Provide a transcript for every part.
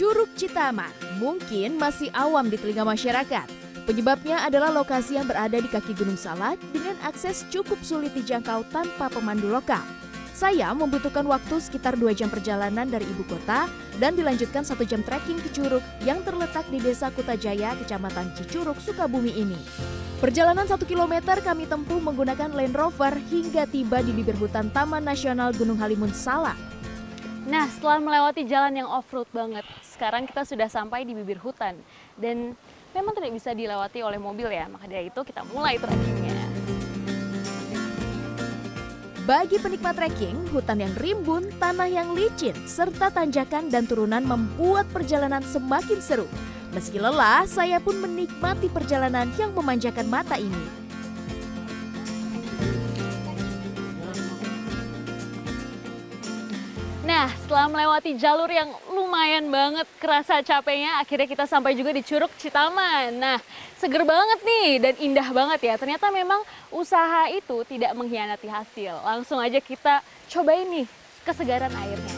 Curug Citaman mungkin masih awam di telinga masyarakat. Penyebabnya adalah lokasi yang berada di kaki Gunung Salak dengan akses cukup sulit dijangkau tanpa pemandu lokal. Saya membutuhkan waktu sekitar dua jam perjalanan dari ibu kota dan dilanjutkan satu jam trekking ke Curug yang terletak di Desa Kutajaya, Kecamatan Cicurug, Sukabumi ini. Perjalanan satu kilometer kami tempuh menggunakan Land Rover hingga tiba di bibir hutan Taman Nasional Gunung Halimun Salak. Nah, setelah melewati jalan yang off-road banget, sekarang kita sudah sampai di bibir hutan. Dan memang tidak bisa dilewati oleh mobil ya, maka dari itu kita mulai trekkingnya. Bagi penikmat trekking, hutan yang rimbun, tanah yang licin, serta tanjakan dan turunan membuat perjalanan semakin seru. Meski lelah, saya pun menikmati perjalanan yang memanjakan mata ini. Nah, setelah melewati jalur yang lumayan banget kerasa capeknya, akhirnya kita sampai juga di Curug Citaman. Nah, seger banget nih dan indah banget ya. Ternyata memang usaha itu tidak mengkhianati hasil. Langsung aja kita cobain nih kesegaran airnya.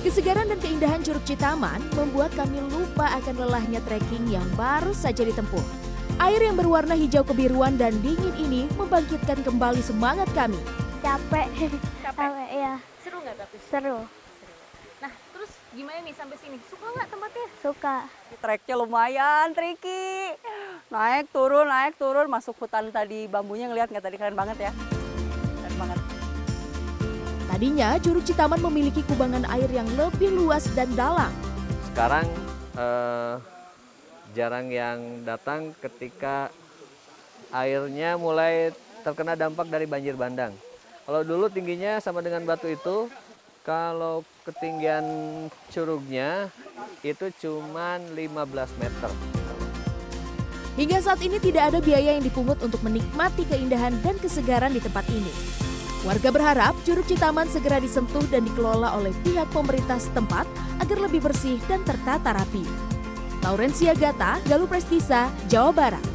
Kesegaran dan keindahan Curug Citaman membuat kami lupa akan lelahnya trekking yang baru saja ditempuh. Air yang berwarna hijau kebiruan dan dingin ini membangkitkan kembali semangat kami capek. Capek? Ya seru nggak tapi? Seru. Nah terus gimana nih sampai sini? Suka nggak tempatnya? Suka. Treknya lumayan tricky naik turun naik turun. Masuk hutan tadi bambunya ngeliat nggak tadi? Keren banget ya. Keren banget. Tadinya Curug Citaman memiliki kubangan air yang lebih luas dan dalam. Sekarang eh, jarang yang datang ketika airnya mulai terkena dampak dari banjir bandang kalau dulu tingginya sama dengan batu itu, kalau ketinggian curugnya itu cuma 15 meter. Hingga saat ini tidak ada biaya yang dipungut untuk menikmati keindahan dan kesegaran di tempat ini. Warga berharap Curug Citaman segera disentuh dan dikelola oleh pihak pemerintah setempat agar lebih bersih dan tertata rapi. Laurencia Gata, Galuh Prestisa, Jawa Barat.